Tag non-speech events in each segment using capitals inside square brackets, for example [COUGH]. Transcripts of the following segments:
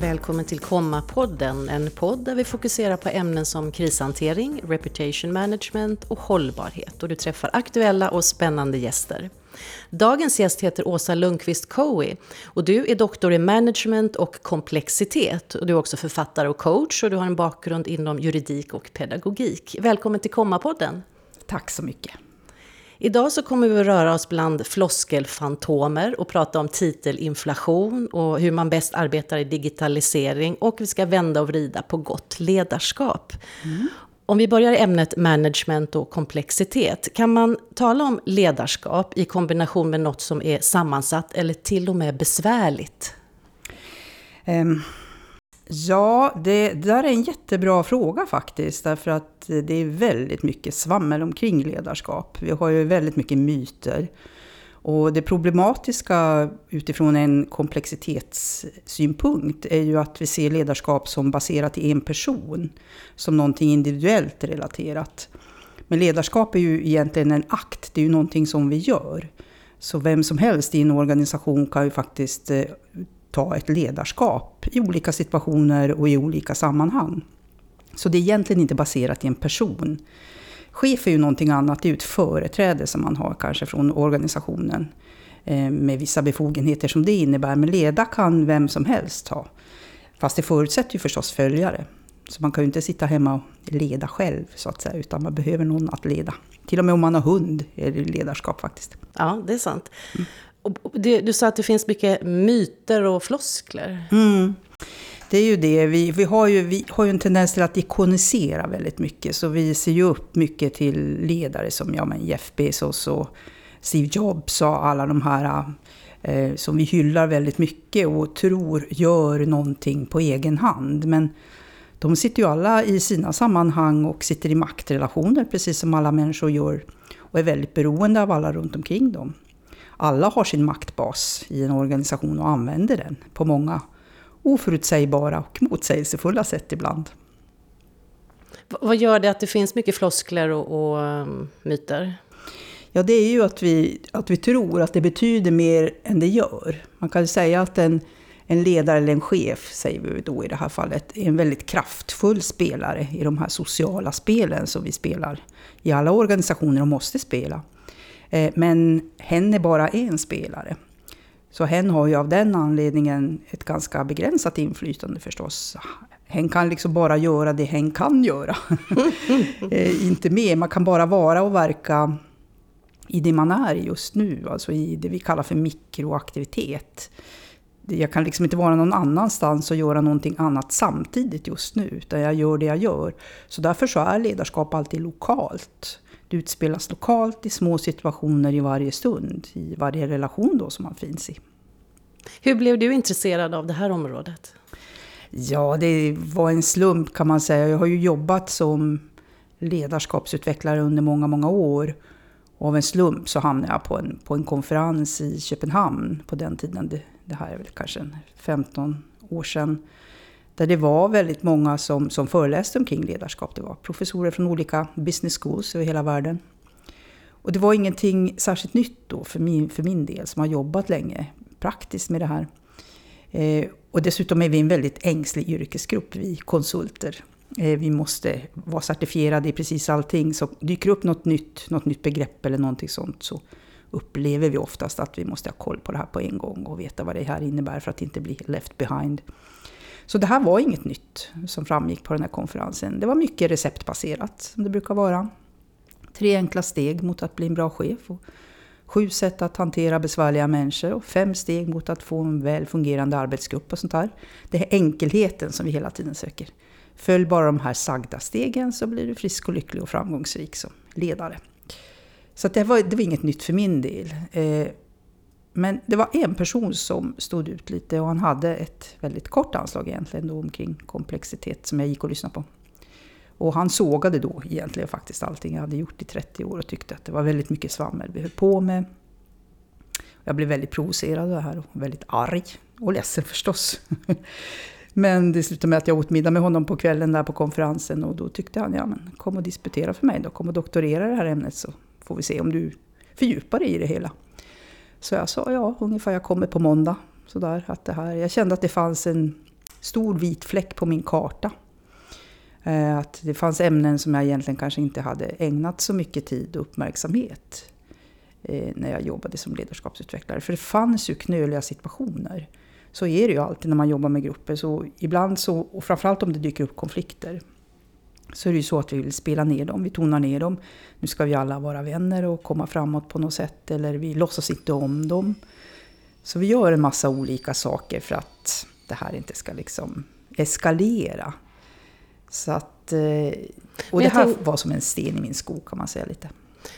Välkommen till Komma-podden, en podd där vi fokuserar på ämnen som krishantering, reputation management och hållbarhet. Och du träffar aktuella och spännande gäster. Dagens gäst heter Åsa Lundqvist Cowie och du är doktor i management och komplexitet. Och du är också författare och coach och du har en bakgrund inom juridik och pedagogik. Välkommen till Komma-podden. Tack så mycket. Idag så kommer vi att röra oss bland floskelfantomer och prata om titelinflation och hur man bäst arbetar i digitalisering och vi ska vända och vrida på gott ledarskap. Mm. Om vi börjar i ämnet management och komplexitet, kan man tala om ledarskap i kombination med något som är sammansatt eller till och med besvärligt? Um, Ja, det, det där är en jättebra fråga faktiskt. Därför att det är väldigt mycket svammel omkring ledarskap. Vi har ju väldigt mycket myter. Och det problematiska utifrån en komplexitetssynpunkt är ju att vi ser ledarskap som baserat i en person. Som någonting individuellt relaterat. Men ledarskap är ju egentligen en akt, det är ju någonting som vi gör. Så vem som helst i en organisation kan ju faktiskt eh, ta ett ledarskap i olika situationer och i olika sammanhang. Så det är egentligen inte baserat i en person. Chef är ju någonting annat, det är ju ett företräde som man har kanske från organisationen. Eh, med vissa befogenheter som det innebär. Men leda kan vem som helst ha. Fast det förutsätter ju förstås följare. Så man kan ju inte sitta hemma och leda själv så att säga, utan man behöver någon att leda. Till och med om man har hund är det ledarskap faktiskt. Ja, det är sant. Mm. Du, du sa att det finns mycket myter och floskler. Mm. Det är ju det. Vi, vi, har ju, vi har ju en tendens till att ikonisera väldigt mycket. Så vi ser ju upp mycket till ledare som ja, men Jeff Bezos och Steve Jobs och alla de här eh, som vi hyllar väldigt mycket och tror gör någonting på egen hand. Men de sitter ju alla i sina sammanhang och sitter i maktrelationer precis som alla människor gör. Och är väldigt beroende av alla runt omkring dem alla har sin maktbas i en organisation och använder den på många oförutsägbara och motsägelsefulla sätt ibland. Vad gör det att det finns mycket floskler och, och um, myter? Ja, det är ju att vi, att vi tror att det betyder mer än det gör. Man kan säga att en, en ledare eller en chef, säger vi då i det här fallet, är en väldigt kraftfull spelare i de här sociala spelen som vi spelar i alla organisationer och måste spela. Eh, men hen är bara en spelare. Så hen har ju av den anledningen ett ganska begränsat inflytande förstås. Hen kan liksom bara göra det hen kan göra. [LAUGHS] Eh, inte mer, man kan bara vara och verka i det man är just nu, alltså i det vi kallar för mikroaktivitet. Jag kan liksom inte vara någon annanstans och göra någonting annat samtidigt just nu, utan jag gör det jag gör. Så därför så är ledarskap alltid lokalt. Det utspelas lokalt i små situationer i varje stund, i varje relation då som man finns i. Hur blev du intresserad av det här området? Ja, det var en slump kan man säga. Jag har ju jobbat som ledarskapsutvecklare under många, många år. Och av en slump så hamnade jag på en, på en konferens i Köpenhamn på den tiden. Det, det här är väl kanske 15 år sedan. Där det var väldigt många som, som föreläste omkring ledarskap. Det var professorer från olika business schools över hela världen. Och det var ingenting särskilt nytt då för min, för min del som har jobbat länge praktiskt med det här. Eh, och dessutom är vi en väldigt ängslig yrkesgrupp, vi konsulter. Eh, vi måste vara certifierade i precis allting. Så dyker upp något nytt, något nytt begrepp eller någonting sånt så upplever vi oftast att vi måste ha koll på det här på en gång och veta vad det här innebär för att inte bli left behind. Så det här var inget nytt som framgick på den här konferensen. Det var mycket receptbaserat, som det brukar vara. Tre enkla steg mot att bli en bra chef. Och sju sätt att hantera besvärliga människor och fem steg mot att få en väl fungerande arbetsgrupp och sånt där. Det är enkelheten som vi hela tiden söker. Följ bara de här sagda stegen så blir du frisk och lycklig och framgångsrik som ledare. Så det, var, det var inget nytt för min del. Eh, men det var en person som stod ut lite och han hade ett väldigt kort anslag egentligen då omkring komplexitet som jag gick och lyssnade på. Och han sågade då egentligen faktiskt allting jag hade gjort i 30 år och tyckte att det var väldigt mycket svammel vi höll på med. Jag blev väldigt provocerad av det här och väldigt arg och ledsen förstås. [LAUGHS] Men det slutade med att jag åt middag med honom på kvällen där på konferensen och då tyckte han, ja men kom och disputera för mig då, kom och doktorera i det här ämnet så får vi se om du fördjupar dig i det hela. Så jag sa ja, ungefär jag kommer på måndag. Sådär, att det här, jag kände att det fanns en, stor vit fläck på min karta. Eh, att det fanns ämnen som jag egentligen kanske inte hade ägnat så mycket tid och uppmärksamhet eh, när jag jobbade som ledarskapsutvecklare. För det fanns ju knöliga situationer. Så är det ju alltid när man jobbar med grupper. Så ibland så, och framförallt om det dyker upp konflikter, så är det ju så att vi vill spela ner dem, vi tonar ner dem. Nu ska vi alla vara vänner och komma framåt på något sätt, eller vi låtsas inte om dem. Så vi gör en massa olika saker för att det här inte ska liksom eskalera. Så att, eh, och det här tänk... var som en sten i min sko kan man säga lite.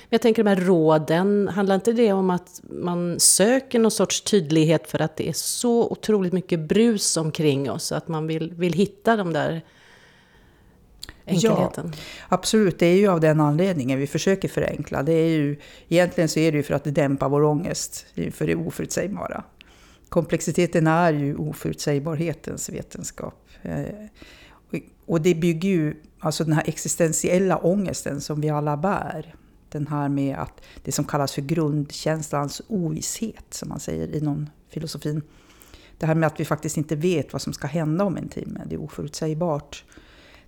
Jag tänker de här råden, handlar inte det om att man söker någon sorts tydlighet för att det är så otroligt mycket brus omkring oss, att man vill, vill hitta de där enkelheten? Ja, absolut, det är ju av den anledningen vi försöker förenkla. Det är ju, egentligen så är det ju för att dämpa vår ångest för det oförutsägbara. Komplexiteten är ju oförutsägbarhetens vetenskap. Eh, och det bygger ju, alltså den här existentiella ångesten som vi alla bär. Den här med att det som kallas för grundkänslans ovisshet, som man säger inom filosofin. Det här med att vi faktiskt inte vet vad som ska hända om en timme, det är oförutsägbart.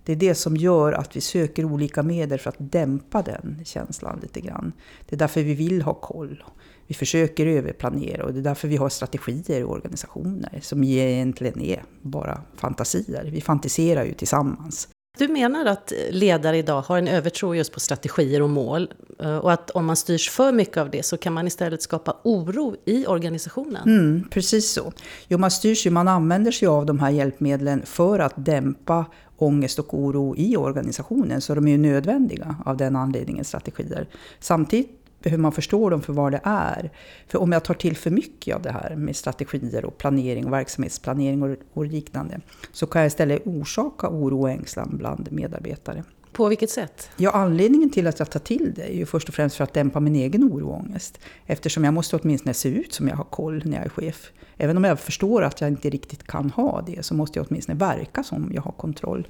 Det är det som gör att vi söker olika medel för att dämpa den känslan lite grann. Det är därför vi vill ha koll. Vi försöker överplanera och det är därför vi har strategier i organisationer som egentligen är bara fantasier. Vi fantiserar ju tillsammans. Du menar att ledare idag har en övertro just på strategier och mål eh, och att om man styrs för mycket av det så kan man istället skapa oro i organisationen? Mm, precis så. Jo, man styrs ju, man använder sig av de här hjälpmedlen för att dämpa ångest och oro i organisationen, så de är ju nödvändiga av den anledningen, strategier. Samtidigt behöver man förstå dem för vad det är. För om jag tar till för mycket av det här med strategier och planering och verksamhetsplanering och, och liknande, så kan jag istället orsaka oro och ängslan bland medarbetare. På vilket sätt? Ja, anledningen till att jag tar till det är ju först och främst för att dämpa min egen oro och ångest. Eftersom jag måste åtminstone se ut som jag har koll när jag är chef. Även om jag förstår att jag inte riktigt kan ha det, så måste jag åtminstone verka som jag har kontroll.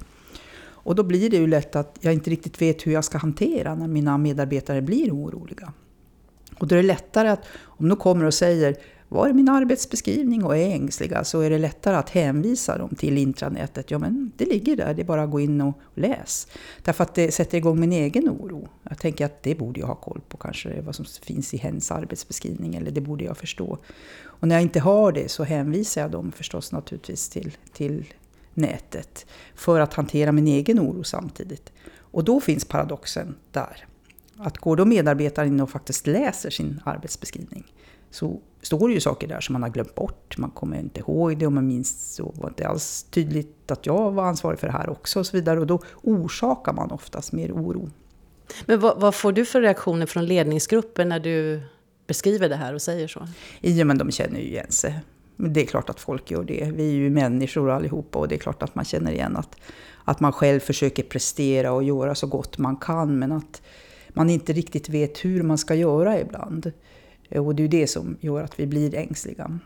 Och då blir det ju lätt att jag inte riktigt vet hur jag ska hantera när mina medarbetare blir oroliga. Och då är det lättare att, om de kommer och säger var är min arbetsbeskrivning och är ängsliga så är det lättare att hänvisa dem till intranätet. Ja men det ligger där, det är bara att gå in och läs. Därför att det sätter igång min egen oro. Jag tänker att det borde jag ha koll på kanske, vad som finns i hens arbetsbeskrivning, eller det borde jag förstå. Och när jag inte har det så hänvisar jag dem förstås naturligtvis till, till nätet för att hantera min egen oro samtidigt. Och då finns paradoxen där. Att går då medarbetaren in och faktiskt läser sin arbetsbeskrivning så står det ju saker där som man har glömt bort. Man kommer inte ihåg det och man minns så var det inte alls tydligt att jag var ansvarig för det här också och så vidare. Och då orsakar man oftast mer oro. Men vad, vad får du för reaktioner från ledningsgruppen när du beskriver det här och säger så? Ja, men de känner ju igen sig. Det är klart att folk gör det. Vi är ju människor allihopa och det är klart att man känner igen att, att man själv försöker prestera och göra så gott man kan men att man inte riktigt vet hur man ska göra ibland. Och det är det som gör att vi blir ängsliga.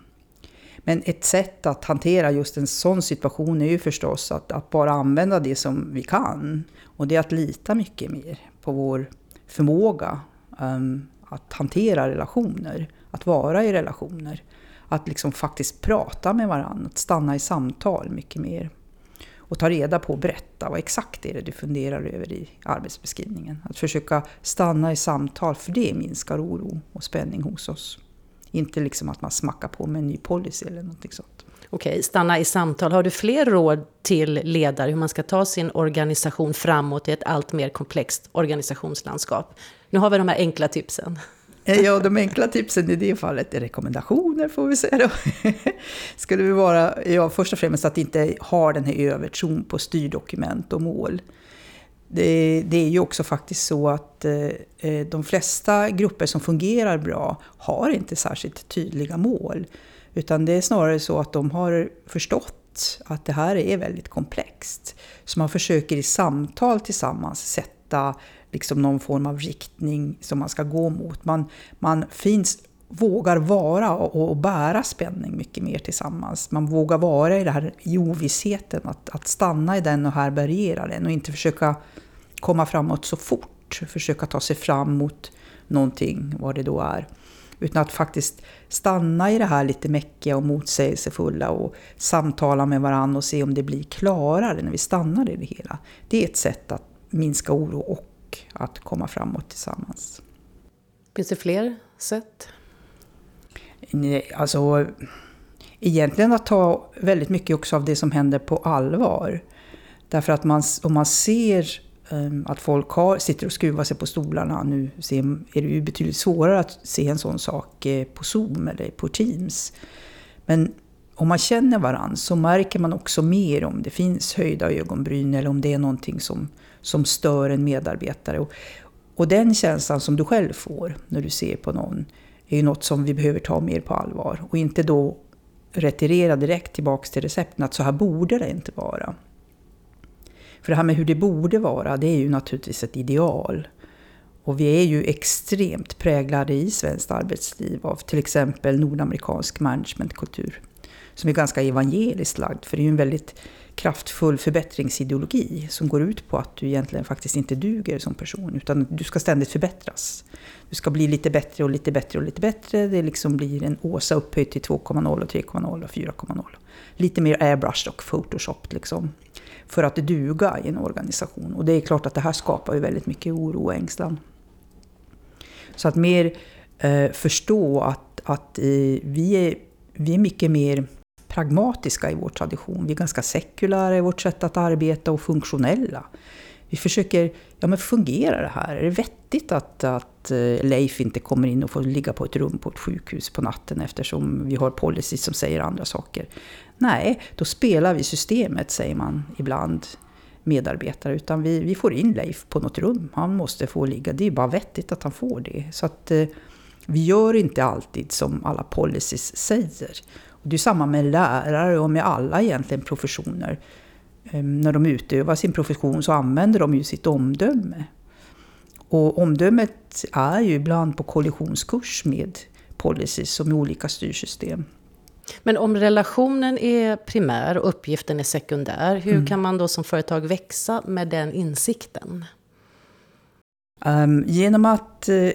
Men ett sätt att hantera just en sån situation är ju förstås att, att bara använda det som vi kan. Och det är att lita mycket mer på vår förmåga um, att hantera relationer, att vara i relationer. Att liksom faktiskt prata med varandra, att stanna i samtal mycket mer och ta reda på och berätta vad exakt är det du funderar över i arbetsbeskrivningen. Att försöka stanna i samtal, för det minskar oro och spänning hos oss. Inte liksom att man smackar på med en ny policy eller någonting sånt. Okej, stanna i samtal. Har du fler råd till ledare hur man ska ta sin organisation framåt i ett allt mer komplext organisationslandskap? Nu har vi de här enkla tipsen. Eh, ja, de enkla tipsen i det fallet är rekommendationer får vi säga då. [LAUGHS] Skulle vi vara, ja, först och främst att inte ha den här övertron på styrdokument och mål. Det, det, är ju också faktiskt så att eh, eh, de flesta grupper som fungerar bra har inte särskilt tydliga mål. Utan det är snarare så att de har förstått att det här är väldigt komplext. Så man försöker i samtal tillsammans sätta liksom någon form av riktning som man ska gå mot. Man, man finns, vågar vara och, och bära spänning mycket mer tillsammans. Man vågar vara i, det här, i ovissheten, att, att stanna i den och härbärgera den och inte försöka komma framåt så fort. Försöka ta sig fram mot någonting, vad det då är. Utan att faktiskt stanna i det här lite mäckiga och motsägelsefulla och samtala med varandra och se om det blir klarare när vi stannar i det hela. Det är ett sätt att minska oro och att komma framåt tillsammans. Finns det fler sätt? Nej, alltså, egentligen att ta väldigt mycket också av det som händer på allvar. Därför att man, om man ser um, att folk har, sitter och skruvar sig på stolarna, nu är det ju betydligt svårare att se en sån sak eh, på Zoom eller på Teams. Men om man känner varandra så märker man också mer om det finns höjda ögonbryn eller om det är någonting som, som stör en medarbetare. Och, och den känslan som du själv får när du ser på någon är ju något som vi behöver ta mer på allvar. Och inte då retirera direkt tillbaks till recepten att så här borde det inte vara. För det här med hur det borde vara, det är ju naturligtvis ett ideal. Och vi är ju extremt präglade i svenskt arbetsliv av till exempel nordamerikansk managementkultur. Som är ganska evangeliskt lagd, för det är ju en väldigt kraftfull förbättringsideologi som går ut på att du egentligen faktiskt inte duger som person, utan du ska ständigt förbättras. Du ska bli lite bättre och lite bättre och lite bättre. Det liksom blir en Åsa upphöjt till 2,0 och 3,0 och 4,0. Lite mer airbrushed och photoshopped liksom. För att duga i en organisation. Och det är klart att det här skapar ju väldigt mycket oro och ängslan. Så att mer eh, förstå att, att eh, vi, är, vi är mycket mer pragmatiska i vår tradition. Vi är ganska sekulära i vårt sätt att arbeta och funktionella. Vi försöker, ja men fungerar det här? Är det vettigt att, att eh, Leif inte kommer in och får ligga på ett rum på ett sjukhus på natten eftersom vi har policies som säger andra saker? Nej, då spelar vi systemet, säger man ibland medarbetare. Utan vi, vi får in Leif på något rum. Han måste få ligga. Det är bara vettigt att han får det. Så att eh, vi gör inte alltid som alla policies säger. Det är samma med lärare och med alla egentligen professioner. Ehm, när de utövar sin profession så använder de ju sitt omdöme. Och omdömet är ju ibland på kollisionskurs med policies och med olika styrsystem. Men om relationen är primär och uppgiften är sekundär, hur mm. kan man då som företag växa med den insikten? Um, genom att uh,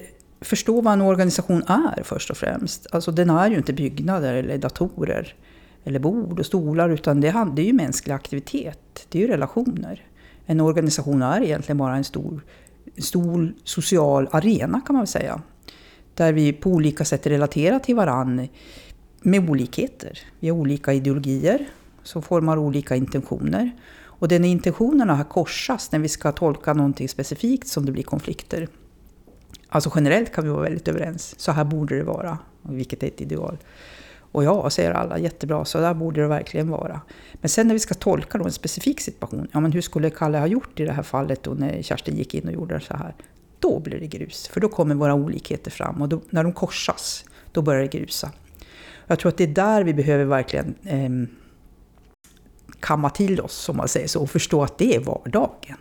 förstå vad en organisation är först och främst. Alltså den är ju inte byggnader eller datorer eller bord och stolar, utan det, är ju mänsklig aktivitet. Det är ju relationer. En organisation är egentligen bara en stor, stor social arena kan man väl säga. Där vi på olika sätt relaterar till varandra med olikheter. Vi har olika ideologier som formar olika intentioner. Och det är när intentionerna här korsas, när vi ska tolka någonting specifikt, som det blir konflikter. Alltså generellt kan vi vara väldigt överens. Så här borde det vara, vilket är ett ideal. Och ja, säger alla, jättebra, så där borde det verkligen vara. Men sen när vi ska tolka en specifik situation, ja men hur skulle Kalle ha gjort i det här fallet då när Kerstin gick in och gjorde så här? Då blir det grus, för då kommer våra olikheter fram och då, när de korsas, då börjar det grusa. Jag tror att det är där vi behöver verkligen eh, kamma till oss, som man säger så, och förstå att det är vardagen.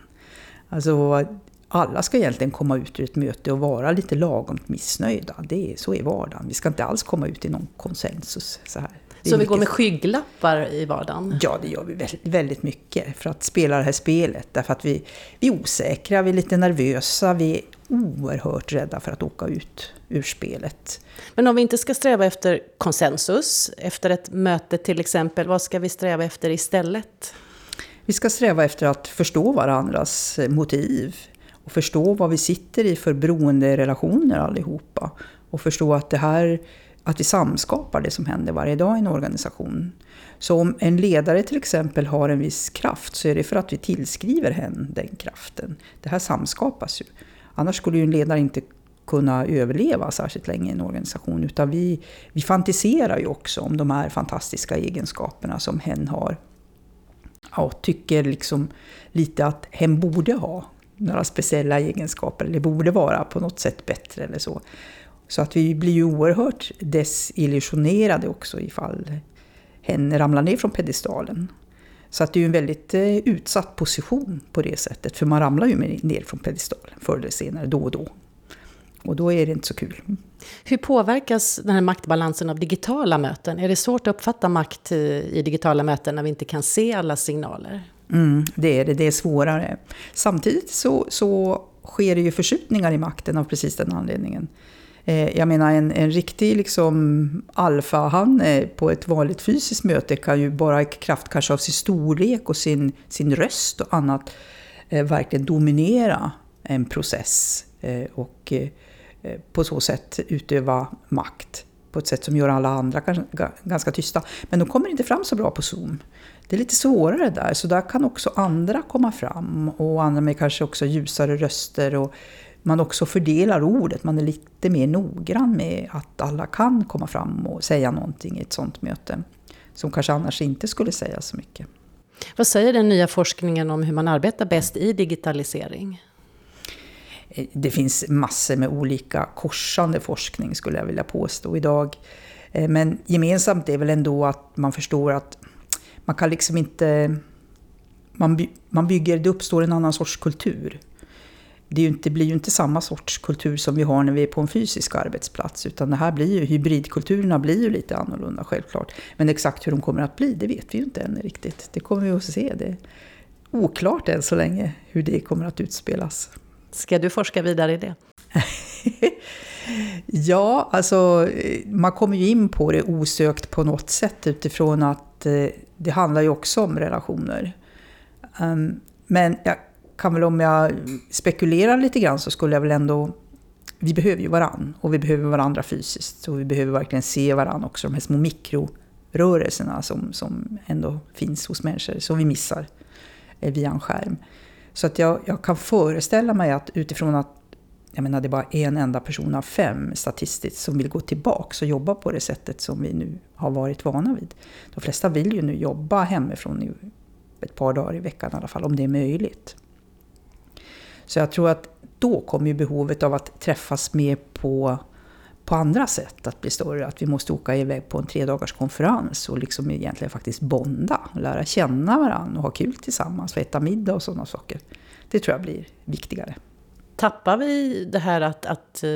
Alltså, alla ska egentligen komma ut ur ett möte och vara lite lagom missnöjda. Det är, så är vardagen. Vi ska inte alls komma ut i någon konsensus. Så, här. så vi går med skygglappar i vardagen? Ja, det gör vi väldigt, väldigt mycket för att spela det här spelet. Därför att vi, vi är osäkra, vi är lite nervösa, vi är oerhört rädda för att åka ut ur spelet. Men om vi inte ska sträva efter konsensus, efter ett möte till exempel, vad ska vi sträva efter istället? Vi ska sträva efter att förstå varandras motiv och förstå vad vi sitter i för beroenderelationer allihopa. Och förstå att det här att vi samskapar det som händer varje dag i en organisation. Så om en ledare till exempel har en viss kraft så är det för att vi tillskriver henne den kraften. Det här samskapas ju. Annars skulle ju en ledare inte kunna överleva särskilt länge i en organisation. Utan vi, vi fantiserar ju också om de här fantastiska egenskaperna som hen har. Och tycker liksom lite att hen borde ha några speciella egenskaper, eller borde vara på något sätt bättre eller så. Så att vi blir ju oerhört desillusionerade också ifall hen ramlar ner från pedestalen. Så att det är ju en väldigt eh, utsatt position på det sättet, för man ramlar ju ner från pedestalen förr eller senare, då och då. Och då är det inte så kul. Hur påverkas den här maktbalansen av digitala möten? Är det svårt att uppfatta makt i digitala möten när vi inte kan se alla signaler? Mm, det är det, det är svårare. Samtidigt så, så sker det ju förskjutningar i makten av precis den anledningen. Eh, jag menar en, en riktig liksom alfahanne eh, på ett vanligt fysiskt möte kan ju bara i kraft kanske av sin storlek och sin, sin röst och annat eh, verkligen dominera en process eh, och eh, eh på så sätt utöva makt på ett sätt som gör alla andra ganska tysta. Men de kommer inte fram så bra på Zoom. Det är lite svårare där, så där kan också andra komma fram och andra med kanske också ljusare röster och man också fördelar ordet, man är lite mer noggrann med att alla kan komma fram och säga någonting i ett sånt möte som kanske annars inte skulle säga så mycket. Vad säger den nya forskningen om hur man arbetar bäst i digitalisering? Det finns massor med olika korsande forskning skulle jag vilja påstå idag. Eh, men gemensamt är väl ändå att man förstår att man kan liksom inte... Man, bygger, det uppstår en annan sorts kultur det, ju inte, blir ju inte samma sorts kultur som vi har när vi är på en fysisk arbetsplats. Utan det här blir ju, hybridkulturerna blir ju lite annorlunda självklart. Men exakt hur de kommer att bli, det vet vi ju inte än riktigt. Det kommer vi att se. Det är oklart än så länge hur det kommer att utspelas. Ska du forska vidare i det? [LAUGHS] ja, alltså man kommer ju in på det osökt på något sätt utifrån att eh, det handlar ju också om relationer. Um, men jag kan väl om jag spekulerar lite grann så skulle jag väl ändå... Vi behöver ju varann och vi behöver varandra fysiskt och vi behöver verkligen se varann också, de här små mikrorörelserna som, som ändå finns hos människor, som vi missar eh, via en skärm. Så att jag, jag kan föreställa mig att utifrån att jag menar, det är bara en enda person av fem statistiskt som vill gå tillbaka och jobba på det sättet som vi nu har varit vana vid. De flesta vill ju nu jobba hemifrån i ett par dagar i veckan i alla fall, om det är möjligt. Så jag tror att då kommer ju behovet av att träffas mer på, på andra sätt att bli större. Att vi måste åka iväg på en tre dagars konferens och liksom egentligen faktiskt bonda. Lära känna varandra och ha kul tillsammans och äta middag och sådana saker. Det tror jag blir viktigare. Tappar vi det här att, att eh,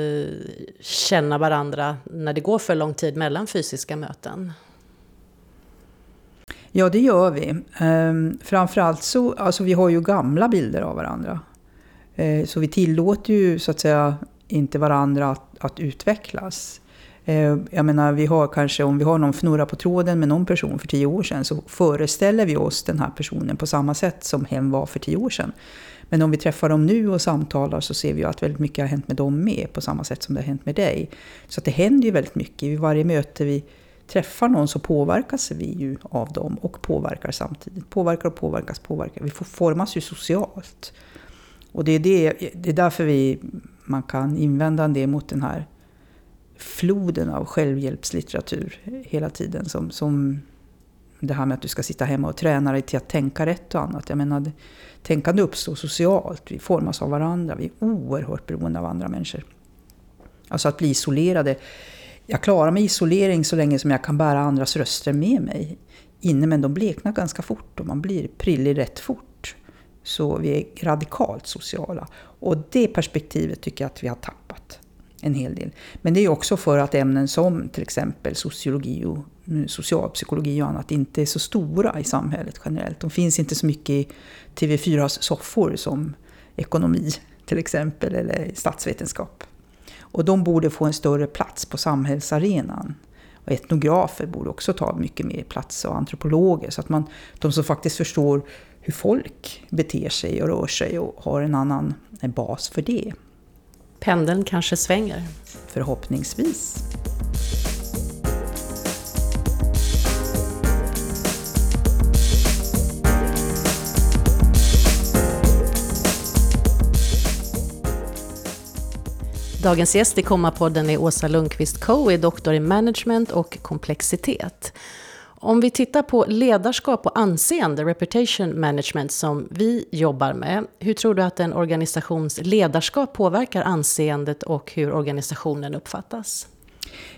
känna varandra när det går för lång tid mellan fysiska möten? Ja, det gör vi. Ehm, framförallt så, alltså vi har ju gamla bilder av varandra. Eh, så vi tillåter ju så att säga inte varandra att, att utvecklas. Ehm, jag menar, vi har kanske, om vi har någon fnurra på tråden med någon person för tio år sedan så föreställer vi oss den här personen på samma sätt som hen var för tio år sedan. Men om vi träffar dem nu och samtalar så ser vi ju att väldigt mycket har hänt med dem med på samma sätt som det har hänt med dig. Så att det händer ju väldigt mycket. Vid varje möte vi träffar någon så påverkas vi ju av dem och påverkar samtidigt. Påverkar och påverkas, påverkar. Vi formas ju socialt. Och det är, det, det är därför vi, man kan invända en del mot den här floden av självhjälpslitteratur hela tiden. Som, som det här med att du ska sitta hemma och träna dig till att tänka rätt och annat. Jag menar, tänkande uppstår socialt, vi formas av varandra, vi är oerhört beroende av andra människor. Alltså att bli isolerade. Jag klarar mig i isolering så länge som jag kan bära andras röster med mig inne, men de bleknar ganska fort och man blir prillig rätt fort. Så vi är radikalt sociala. Och det perspektivet tycker jag att vi har tappat en hel del. Men det är också för att ämnen som till exempel sociologi och socialpsykologi och annat inte är så stora i samhället generellt. De finns inte så mycket i TV4s soffor som ekonomi till exempel, eller statsvetenskap. Och de borde få en större plats på samhällsarenan. Och etnografer borde också ta mycket mer plats, och antropologer. Så att man, de som faktiskt förstår hur folk beter sig och rör sig och har en annan bas för det. Pendeln kanske svänger? Förhoppningsvis. Dagens gäst i Kommapodden är Åsa Lundqvist Coe, doktor i management och komplexitet. Om vi tittar på ledarskap och anseende, reputation management, som vi jobbar med. Hur tror du att en organisations ledarskap påverkar anseendet och hur organisationen uppfattas?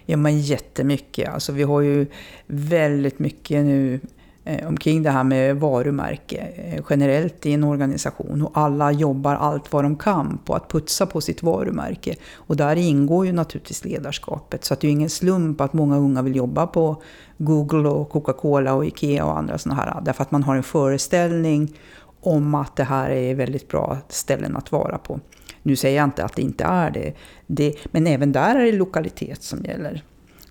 Ja, men jättemycket. Alltså, vi har ju väldigt mycket nu Eh, omkring det här med varumärke eh, generellt i en organisation. Och alla jobbar allt vad de kan på att putsa på sitt varumärke. Och där ingår ju naturligtvis ledarskapet. Så att det är ingen slump att många unga vill jobba på Google och Coca-Cola och Ikea och andra sådana här. Därför att man har en föreställning om att det här är väldigt bra ställen att vara på. Nu säger jag inte att det inte är det, det men även där är det lokalitet som gäller.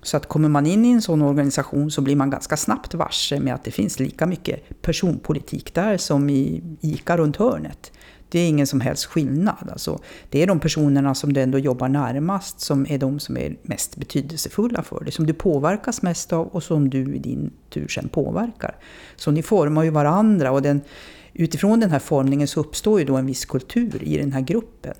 Så att kommer man in i en sån organisation så blir man ganska snabbt varse med att det finns lika mycket personpolitik där som i ICA runt hörnet. Det är ingen som helst skillnad. Alltså, det är de personerna som du ändå jobbar närmast som är de som är mest betydelsefulla för dig. Som du påverkas mest av och som du i din tur sen påverkar. Så ni formar ju varandra och den, utifrån den här formningen så uppstår ju då en viss kultur i den här gruppen.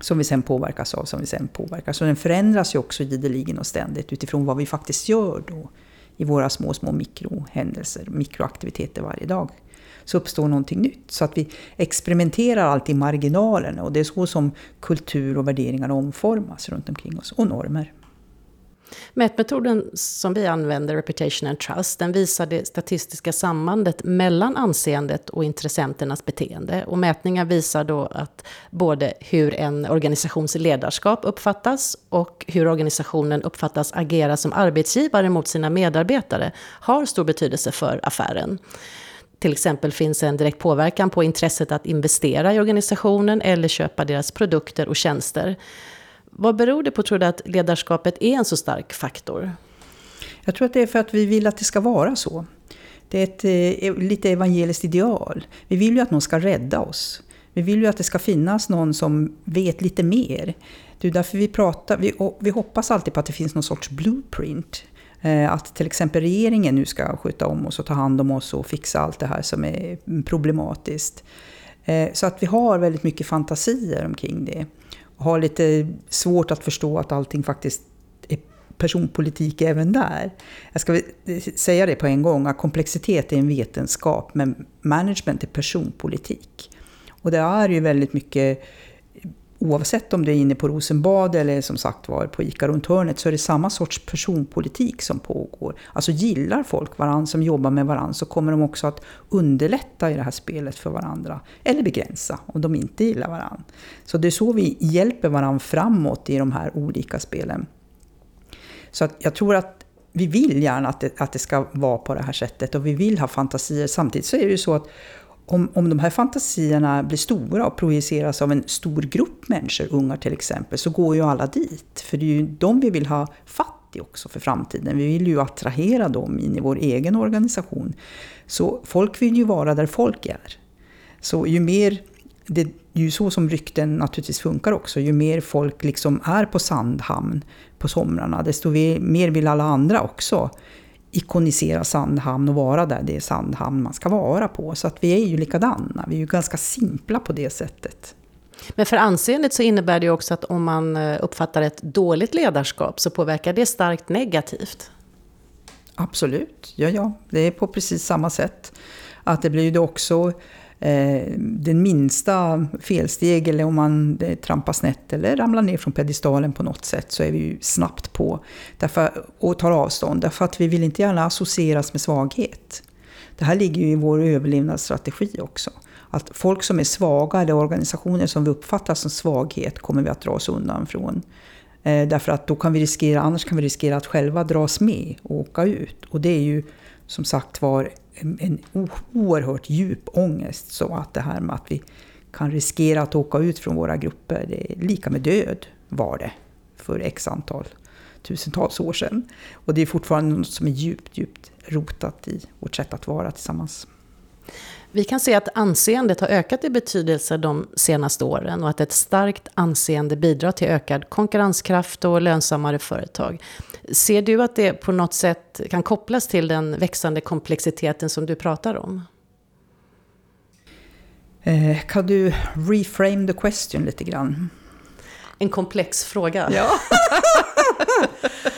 Som vi sen påverkas av, som vi sen påverkar. Så den förändras ju också ideligen och ständigt utifrån vad vi faktiskt gör då. I våra små, små mikrohändelser, mikroaktiviteter varje dag så uppstår någonting nytt. Så att vi experimenterar alltid i marginalerna och det är så som kultur och värderingar omformas runt omkring oss, och normer. Mätmetoden som vi använder, Reputation and Trust, den visar det statistiska sambandet mellan anseendet och intressenternas beteende. Och mätningar visar då att både hur en organisations ledarskap uppfattas och hur organisationen uppfattas agera som arbetsgivare mot sina medarbetare har stor betydelse för affären till exempel finns en direkt påverkan på intresset att investera i organisationen eller köpa deras produkter och tjänster. Vad beror det på, tror du, att ledarskapet är en så stark faktor? Jag tror att det är för att vi vill att det ska vara så. Det är ett eh, lite evangeliskt ideal. Vi vill ju att någon ska rädda oss. Vi vill ju att det ska finnas någon som vet lite mer. Det är därför vi pratar, vi, vi hoppas alltid på att det finns någon sorts blueprint. Eh, att till exempel regeringen nu ska sköta om oss och ta hand om oss och fixa allt det här som är problematiskt. Eh, så att vi har väldigt mycket fantasier omkring det. Har lite svårt att förstå att allting faktiskt är personpolitik även där. Jag ska säga det på en gång, att komplexitet är en vetenskap, men management är personpolitik. Och det är ju väldigt mycket oavsett om du är inne på Rosenbad eller som sagt var på ICA runt hörnet så är det samma sorts personpolitik som pågår. Alltså gillar folk varandra som jobbar med varandra så kommer de också att underlätta i det här spelet för varandra. Eller begränsa om de inte gillar varandra. Så det är så vi hjälper varandra framåt i de här olika spelen. Så att jag tror att vi vill gärna att det, att det ska vara på det här sättet och vi vill ha fantasier. Samtidigt så är det ju så att om, om de här fantasierna blir stora och projiceras av en stor grupp människor, ungar till exempel, så går ju alla dit. För det är ju de vi vill ha fatt i också för framtiden. Vi vill ju attrahera dem in i vår egen organisation. Så folk vill ju vara där folk är. Så ju mer, det är ju så som rykten naturligtvis funkar också, ju mer folk liksom är på Sandhamn på somrarna, desto mer vill alla andra också ikonisera Sandhamn och vara där det är Sandhamn man ska vara på. Så att vi är ju likadana, vi är ju ganska simpla på det sättet. Men för anseendet så innebär det också att om man eh, uppfattar ett dåligt ledarskap så påverkar det starkt negativt. Absolut, ja ja, det är på precis samma sätt. Att det blir ju också Eh, den minsta felsteg eller om man eh, trampar snett eller ramlar ner från pedestalen på något sätt så är vi ju snabbt på därför, och tar avstånd. Därför att vi vill inte gärna associeras med svaghet. Det här ligger ju i vår överlevnadsstrategi också. Att folk som är svaga eller organisationer som vi uppfattar som svaghet kommer vi att dra oss undan från. Eh, därför att då kan vi riskera, annars kan vi riskera att själva dras med och åka ut. Och det är ju som sagt var en oerhört djup ångest. Så att det här med att vi kan riskera att åka ut från våra grupper, det är lika med död var det för x antal tusentals år sedan. Och det är fortfarande något som är djupt, djupt rotat i vårt sätt att vara tillsammans. Vi kan se att anseendet har ökat i betydelse de senaste åren och att ett starkt anseende bidrar till ökad konkurrenskraft och lönsammare företag. Ser du att det på något sätt kan kopplas till den växande komplexiteten som du pratar om? Eh, kan du reframe the question lite grann? En komplex fråga. Ja. [LAUGHS]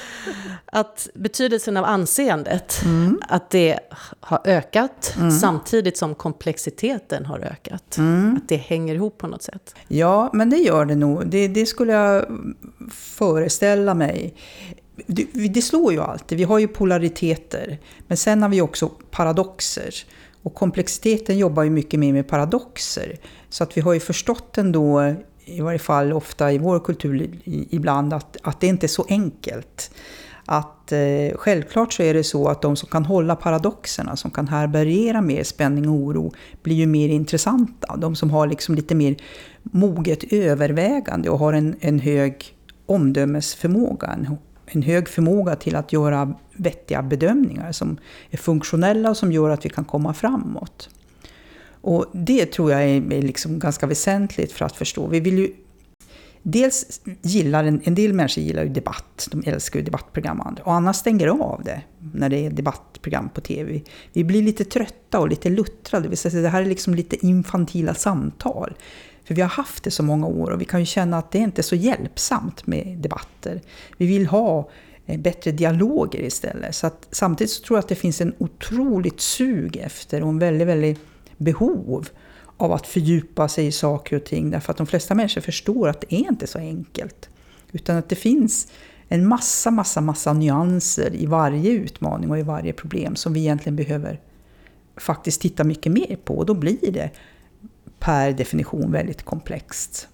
att betydelsen av anseendet, mm. att det har ökat mm. samtidigt som komplexiteten har ökat. Mm. Att det hänger ihop på något sätt. Ja, men det gör det nog. Det, det skulle jag föreställa mig. Det, det slår ju alltid. Vi har ju polariteter. Men sen har vi också paradoxer. Och komplexiteten jobbar ju mycket mer med paradoxer. Så att vi har ju förstått ändå, i varje fall ofta i vår kultur ibland, att, att det inte är så enkelt att eh, självklart så är det så att de som kan hålla paradoxerna, som kan härbärgera mer spänning och oro, blir ju mer intressanta. De som har liksom lite mer moget övervägande och har en, en hög omdömesförmåga, en, en hög förmåga till att göra vettiga bedömningar som är funktionella och som gör att vi kan komma framåt. Och det tror jag är liksom ganska väsentligt för att förstå. Vi vill ju Dels gillar en, en del människor gillar ju debatt, de älskar ju debattprogram och andra. Och andra stänger av det när det är debattprogram på TV. Vi blir lite trötta och lite luttrade. Det här är liksom lite infantila samtal. För vi har haft det så många år och vi kan ju känna att det inte är så hjälpsamt med debatter. Vi vill ha eh, bättre dialoger istället. Så att, samtidigt så tror jag att det finns en otroligt sug efter och en väldigt, väldigt behov av att fördjupa sig i saker och ting. Därför att de flesta människor förstår att det är inte så enkelt. Utan att det finns en massa, massa, massa nyanser i varje utmaning och i varje problem som vi egentligen behöver faktiskt titta mycket mer på. Och då blir det per definition väldigt komplext.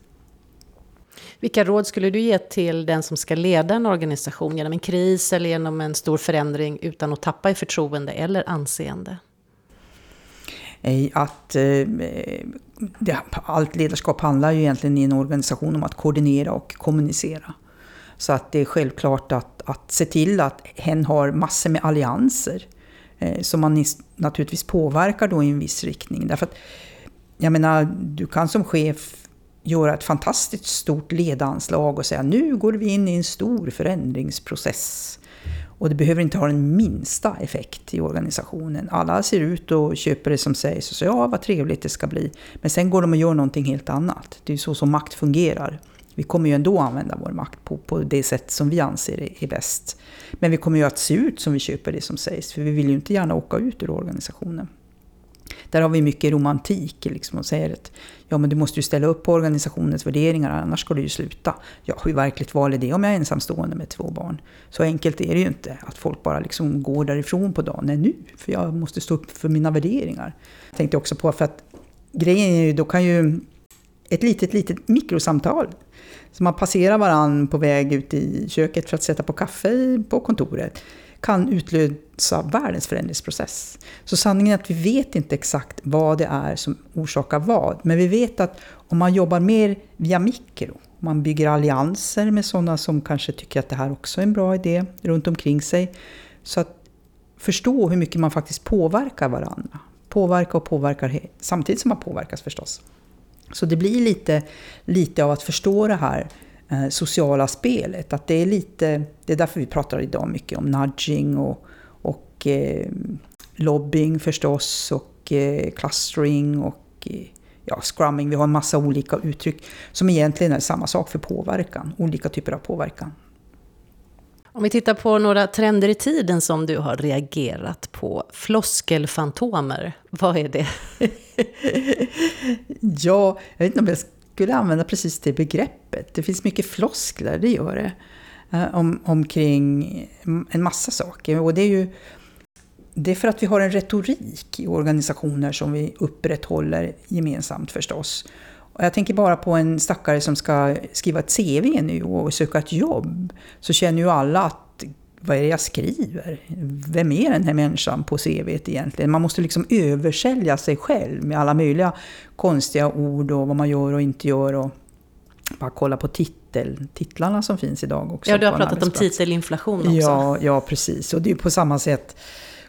Vilka råd skulle du ge till den som ska leda en organisation genom en kris eller genom en stor förändring utan att tappa i förtroende eller anseende? Att eh, det, allt ledarskap handlar ju egentligen i en organisation om att koordinera och kommunicera. Så att det är självklart att, att se till att hen har massor med allianser eh, som man naturligtvis påverkar då i en viss riktning. Därför att, jag menar, du kan som chef göra ett fantastiskt stort ledanslag och säga nu går vi in i en stor förändringsprocess. Och det behöver inte ha den minsta effekt i organisationen. Alla ser ut och köper det som sägs och säger ja vad trevligt det ska bli. Men sen går de och gör någonting helt annat. Det är så som makt fungerar. Vi kommer ju ändå använda vår makt på, på det sätt som vi anser är bäst. Men vi kommer ju att se ut som vi köper det som sägs. För vi vill ju inte gärna åka ut ur organisationen. Där har vi mycket romantik liksom, och säger att ja, men du måste ju ställa upp på organisationens värderingar, annars ska du ju sluta. Ja, hur verkligt val är det om jag är ensamstående med två barn? Så enkelt är det ju inte, att folk bara liksom går därifrån på dagen. Nej, nu, för jag måste stå upp för mina värderingar. Jag tänkte också på, för att grejen är ju, då kan ju ett litet, litet mikrosamtal så man passerar varann på väg ut i köket för att sätta på kaffe på kontoret kan utlösa världens förändringsprocess. Så sanningen är att vi vet inte exakt vad det är som orsakar vad. Men vi vet att om man jobbar mer via mikro, man bygger allianser med sådana som kanske tycker att det här också är en bra idé runt omkring sig. Så att förstå hur mycket man faktiskt påverkar varandra. Påverka och påverkar samtidigt som man påverkas förstås. Så det blir lite, lite av att förstå det här sociala spelet. Att det är lite, det är därför vi pratar idag mycket om nudging och, och eh, lobbying förstås och eh, clustering och eh, ja, scrumming. Vi har en massa olika uttryck som egentligen är samma sak för påverkan, olika typer av påverkan. Om vi tittar på några trender i tiden som du har reagerat på. Floskelfantomer, vad är det? [LAUGHS] ja, jag vet inte om jag skulle använda precis det begreppet. Det finns mycket floskler, det gör det. Eh, om, omkring en massa saker. Och det är ju det är för att vi har en retorik i organisationer som vi upprätthåller gemensamt förstås. Och jag tänker bara på en stackare som ska skriva ett CV nu och söka ett jobb. Så känner ju alla att vad är det jag skriver? Vem är den här människan på CV egentligen? Man måste liksom översälja sig själv med alla möjliga konstiga ord och vad man gör och inte gör. Och bara kolla på titel, titlarna som finns idag också. Ja, du har pratat om titelinflation också. Ja, ja, precis. Och det är på samma sätt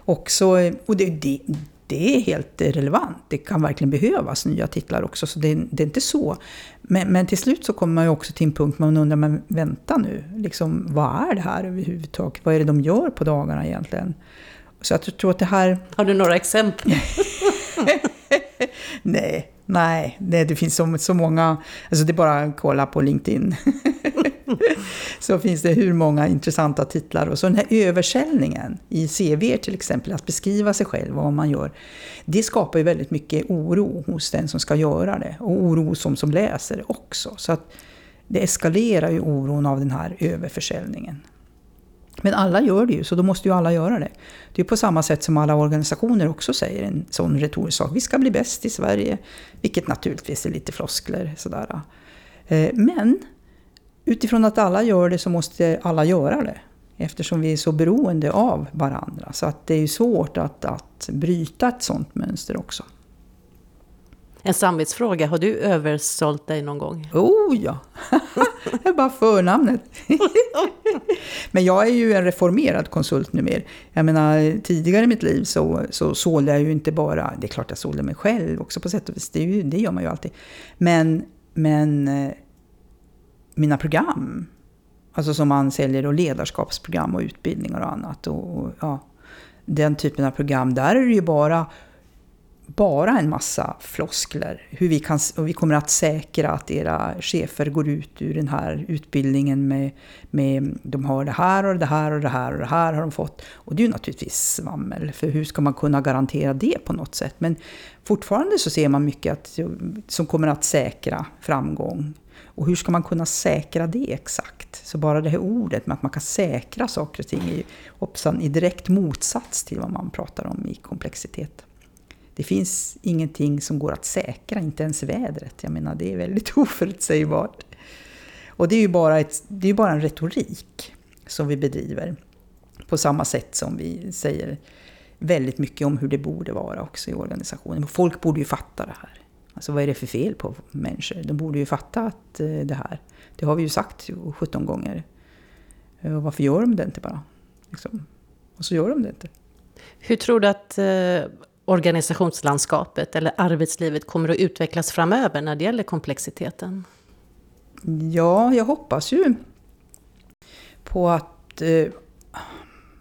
också. Och det, det, det är helt relevant. Det kan verkligen behövas nya titlar också, så det, det är inte så. Men, men, till slut så kommer man ju också till en punkt man undrar, men vänta nu, liksom, vad är det här överhuvudtaget? Vad är det de gör på dagarna egentligen? Så jag tror att det här... Har du några exempel? [LAUGHS] nej, nej, nej, det finns så, så många. Alltså det är bara att kolla på LinkedIn. [LAUGHS] så finns det hur många intressanta titlar. Och så den här översäljningen i CV till exempel, att beskriva sig själv och vad man gör. Det skapar ju väldigt mycket oro hos den som ska göra det. Och oro som, som läser det också. Så att det eskalerar ju oron av den här överförsäljningen. Men alla gör det ju, så då måste ju alla göra det. Det är på samma sätt som alla organisationer också säger en sån retorisk sak. Vi ska bli bäst i Sverige. Vilket naturligtvis är lite floskler. Sådär. Eh, men utifrån att alla gör det så måste alla göra det. Eftersom vi är så beroende av varandra. Så att det är svårt att, att bryta ett sånt mönster också. En samvetsfråga, har du översålt dig någon gång? Oh ja! [LAUGHS] det är bara förnamnet. [LAUGHS] Men jag är ju en reformerad konsult numera. Jag menar, tidigare i mitt liv så, så sålde jag ju inte bara... Det är klart jag sålde mig själv också på sätt och vis. Det, ju, det gör man ju alltid. Men, men eh, mina program, alltså som man säljer och ledarskapsprogram och utbildningar och annat. Och, och ja, den typen av program, där är det ju bara bara en massa floskler. Hur vi, kan, och vi kommer att säkra att era chefer går ut ur den här utbildningen med, med de har det här och det här och det här och det här har de fått. Och det är ju naturligtvis svammel, för hur ska man kunna garantera det på något sätt? Men fortfarande så ser man mycket att, som kommer att säkra framgång. Och hur ska man kunna säkra det exakt? Så bara det här ordet med att man kan säkra saker och ting är ju i direkt motsats till vad man pratar om i komplexitet. Det finns ingenting som går att säkra, inte ens vädret. Jag menar, det är väldigt [LAUGHS] oförutsägbart. Och det är ju bara, ett, det är bara en retorik som vi bedriver. På samma sätt som vi säger väldigt mycket om hur det borde vara också i organisationen. Folk borde ju fatta det här. Alltså vad är det för fel på människor? De borde ju fatta att eh, det här, det har vi ju sagt 17 gånger. Och varför gör de det inte bara? Liksom. Och så gör de det inte. Hur tror du att eh, organisationslandskapet eller arbetslivet kommer att utvecklas framöver när det gäller komplexiteten? Ja, jag hoppas ju på att eh,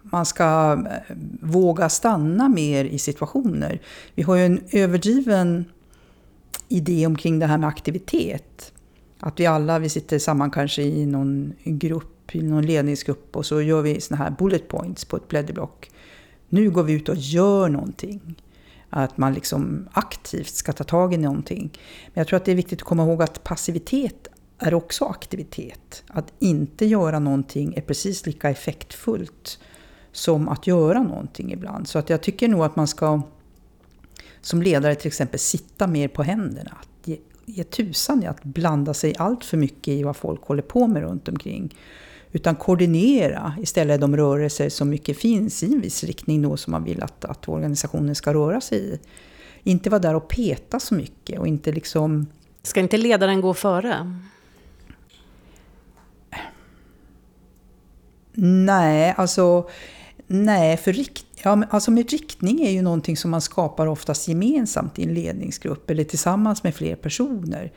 man ska eh, våga stanna mer i situationer. Vi har ju en överdriven idé omkring det här med aktivitet. Att vi alla, vi sitter samman kanske i någon grupp, i någon ledningsgrupp och så gör vi såna här bullet points på ett blädderblock. Nu går vi ut och gör någonting. Att man liksom aktivt ska ta tag i någonting. Men jag tror att det är viktigt att komma ihåg att passivitet är också aktivitet. Att inte göra någonting är precis lika effektfullt som att göra någonting ibland. Så att jag tycker nog att man ska som ledare till exempel sitta mer på händerna. Att ge, ge tusan i att blanda sig allt för mycket i vad folk håller på med runt omkring. Utan koordinera istället de rörelser som mycket finns i en viss riktning då som man vill att, att organisationen ska röra sig i. Inte vara där och peta så mycket och inte liksom... Ska inte ledaren gå före? Nej, alltså... Nej, för rikt, ja, alltså med riktning är ju någonting som man skapar oftast gemensamt i en ledningsgrupp eller tillsammans med fler personer.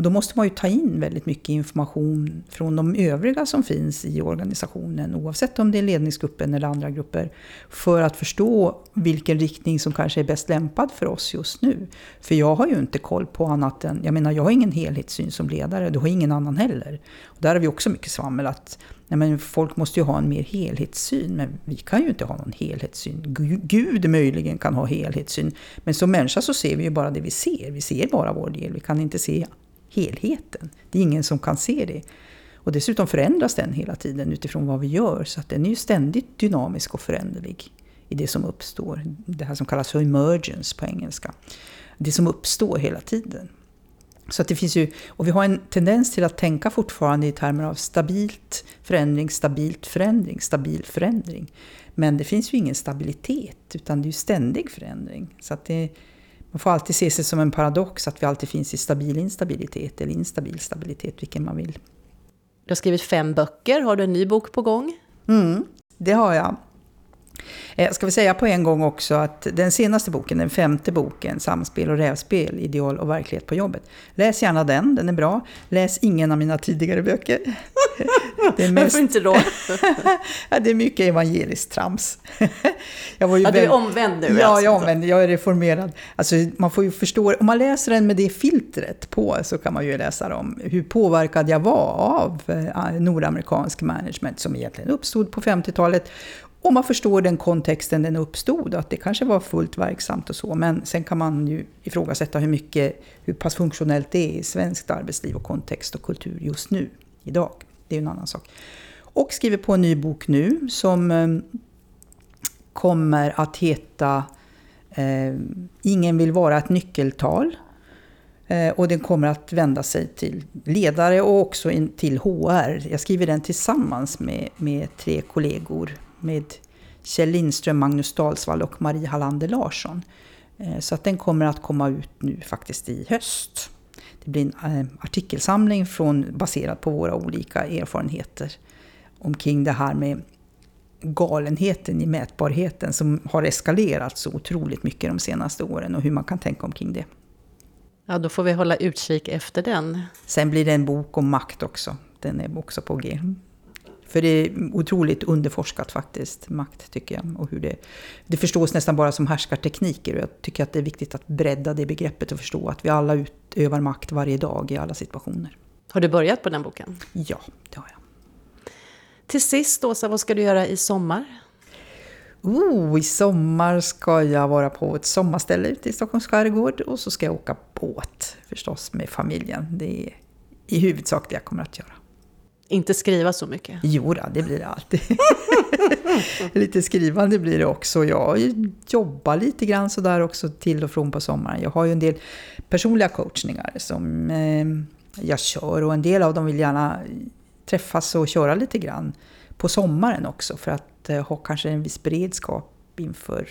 Och då måste man ju ta in väldigt mycket information från de övriga som finns i organisationen, oavsett om det är ledningsgruppen eller andra grupper, för att förstå vilken riktning som kanske är bäst lämpad för oss just nu. För jag har ju inte koll på annat än, jag menar jag har ingen helhetssyn som ledare, det har ingen annan heller. Och där har vi också mycket svammel att nej men folk måste ju ha en mer helhetssyn, men vi kan ju inte ha någon helhetssyn. Gud möjligen kan ha helhetssyn, men som människa så ser vi ju bara det vi ser. Vi ser bara vår del, vi kan inte se helheten. Det är ingen som kan se det. Och dessutom förändras den hela tiden utifrån vad vi gör, så att den är ju ständigt dynamisk och föränderlig i det som uppstår. Det här som kallas för emergence på engelska. Det som uppstår hela tiden. Så att det finns ju, och vi har en tendens till att tänka fortfarande i termer av stabilt förändring, stabilt förändring, stabil förändring. Men det finns ju ingen stabilitet, utan det är ju ständig förändring. Så att det, man får alltid se sig som en paradox att vi alltid finns i stabil instabilitet eller instabil stabilitet, vilken man vill. Du har skrivit fem böcker, har du en ny bok på gång? Mm, det har jag. Eh, ska vi säga på en gång också att den senaste boken, den femte boken, Samspel och rävspel, ideal och verklighet på jobbet. Läs gärna den, den är bra. Läs ingen av mina tidigare böcker. [LAUGHS] Det är mest... Varför inte då? [LAUGHS] det är mycket evangeliskt trams. [LAUGHS] jag var ju ja, du är omvänd nu Ja, alltså. jag är omvänd. Jag är reformerad. Alltså, man får ju förstå, om man läser den med det filtret på så kan man ju läsa om hur påverkad jag var av eh, nordamerikansk management som egentligen uppstod på 50-talet och man förstår den kontexten den uppstod, att det kanske var fullt verksamt och så. Men sen kan man ju ifrågasätta hur mycket, hur pass funktionellt det är i svenskt arbetsliv och kontext och kultur just nu, idag. Det är ju en annan sak. Och skriver på en ny bok nu som ehm, kommer att heta eh, Ingen vill vara ett nyckeltal. Eh, och den kommer att vända sig till ledare och också in till HR. Jag skriver den tillsammans med, med tre kollegor. Med Kjell Lindström, Magnus Dalsvall och Marie Hallander Larsson. Eh, så att den kommer att komma ut nu faktiskt i höst. Det blir en eh, artikelsamling från, baserad på våra olika erfarenheter omkring det här med galenheten i mätbarheten som har eskalerat så otroligt mycket de senaste åren och hur man kan tänka omkring det. Ja, då får vi hålla utkik efter den. Sen blir det en bok om makt också. Den är också på G. För det är otroligt underforskat faktiskt, makt tycker jag. Och hur det, det förstås nästan bara som härskartekniker. Och jag tycker att det är viktigt att bredda det begreppet och förstå att vi alla utövar makt varje dag i alla situationer. Har du börjat på den boken? Ja, det har jag. Till sist, Åsa, vad ska du göra i sommar? Oh, I sommar ska jag vara på ett sommarställe ute i Stockholms skärgård och så ska jag åka båt förstås med familjen. Det är i huvudsak det jag kommer att göra. Inte skriva så mycket? Jo, det blir det alltid. [LAUGHS] lite skrivande blir det också. Jag jobbar lite grann sådär också till och från på sommaren. Jag har ju en del personliga coachningar som eh, jag kör och en del av dem vill gärna träffas och köra lite grann på sommaren också för att eh, ha kanske en viss beredskap inför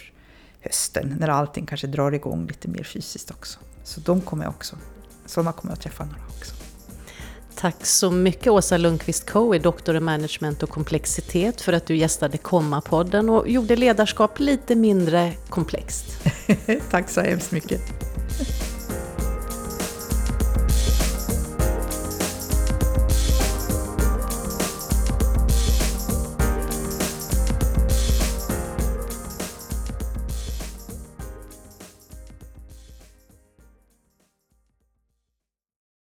hösten när allting kanske drar igång lite mer fysiskt också. Så de kommer jag också, sådana kommer jag att träffa några också. Tack så mycket Åsa Lundqvist Coe, doktor i management och komplexitet, för att du gästade Komma-podden och gjorde ledarskap lite mindre komplext. [LAUGHS] Tack så hemskt mycket.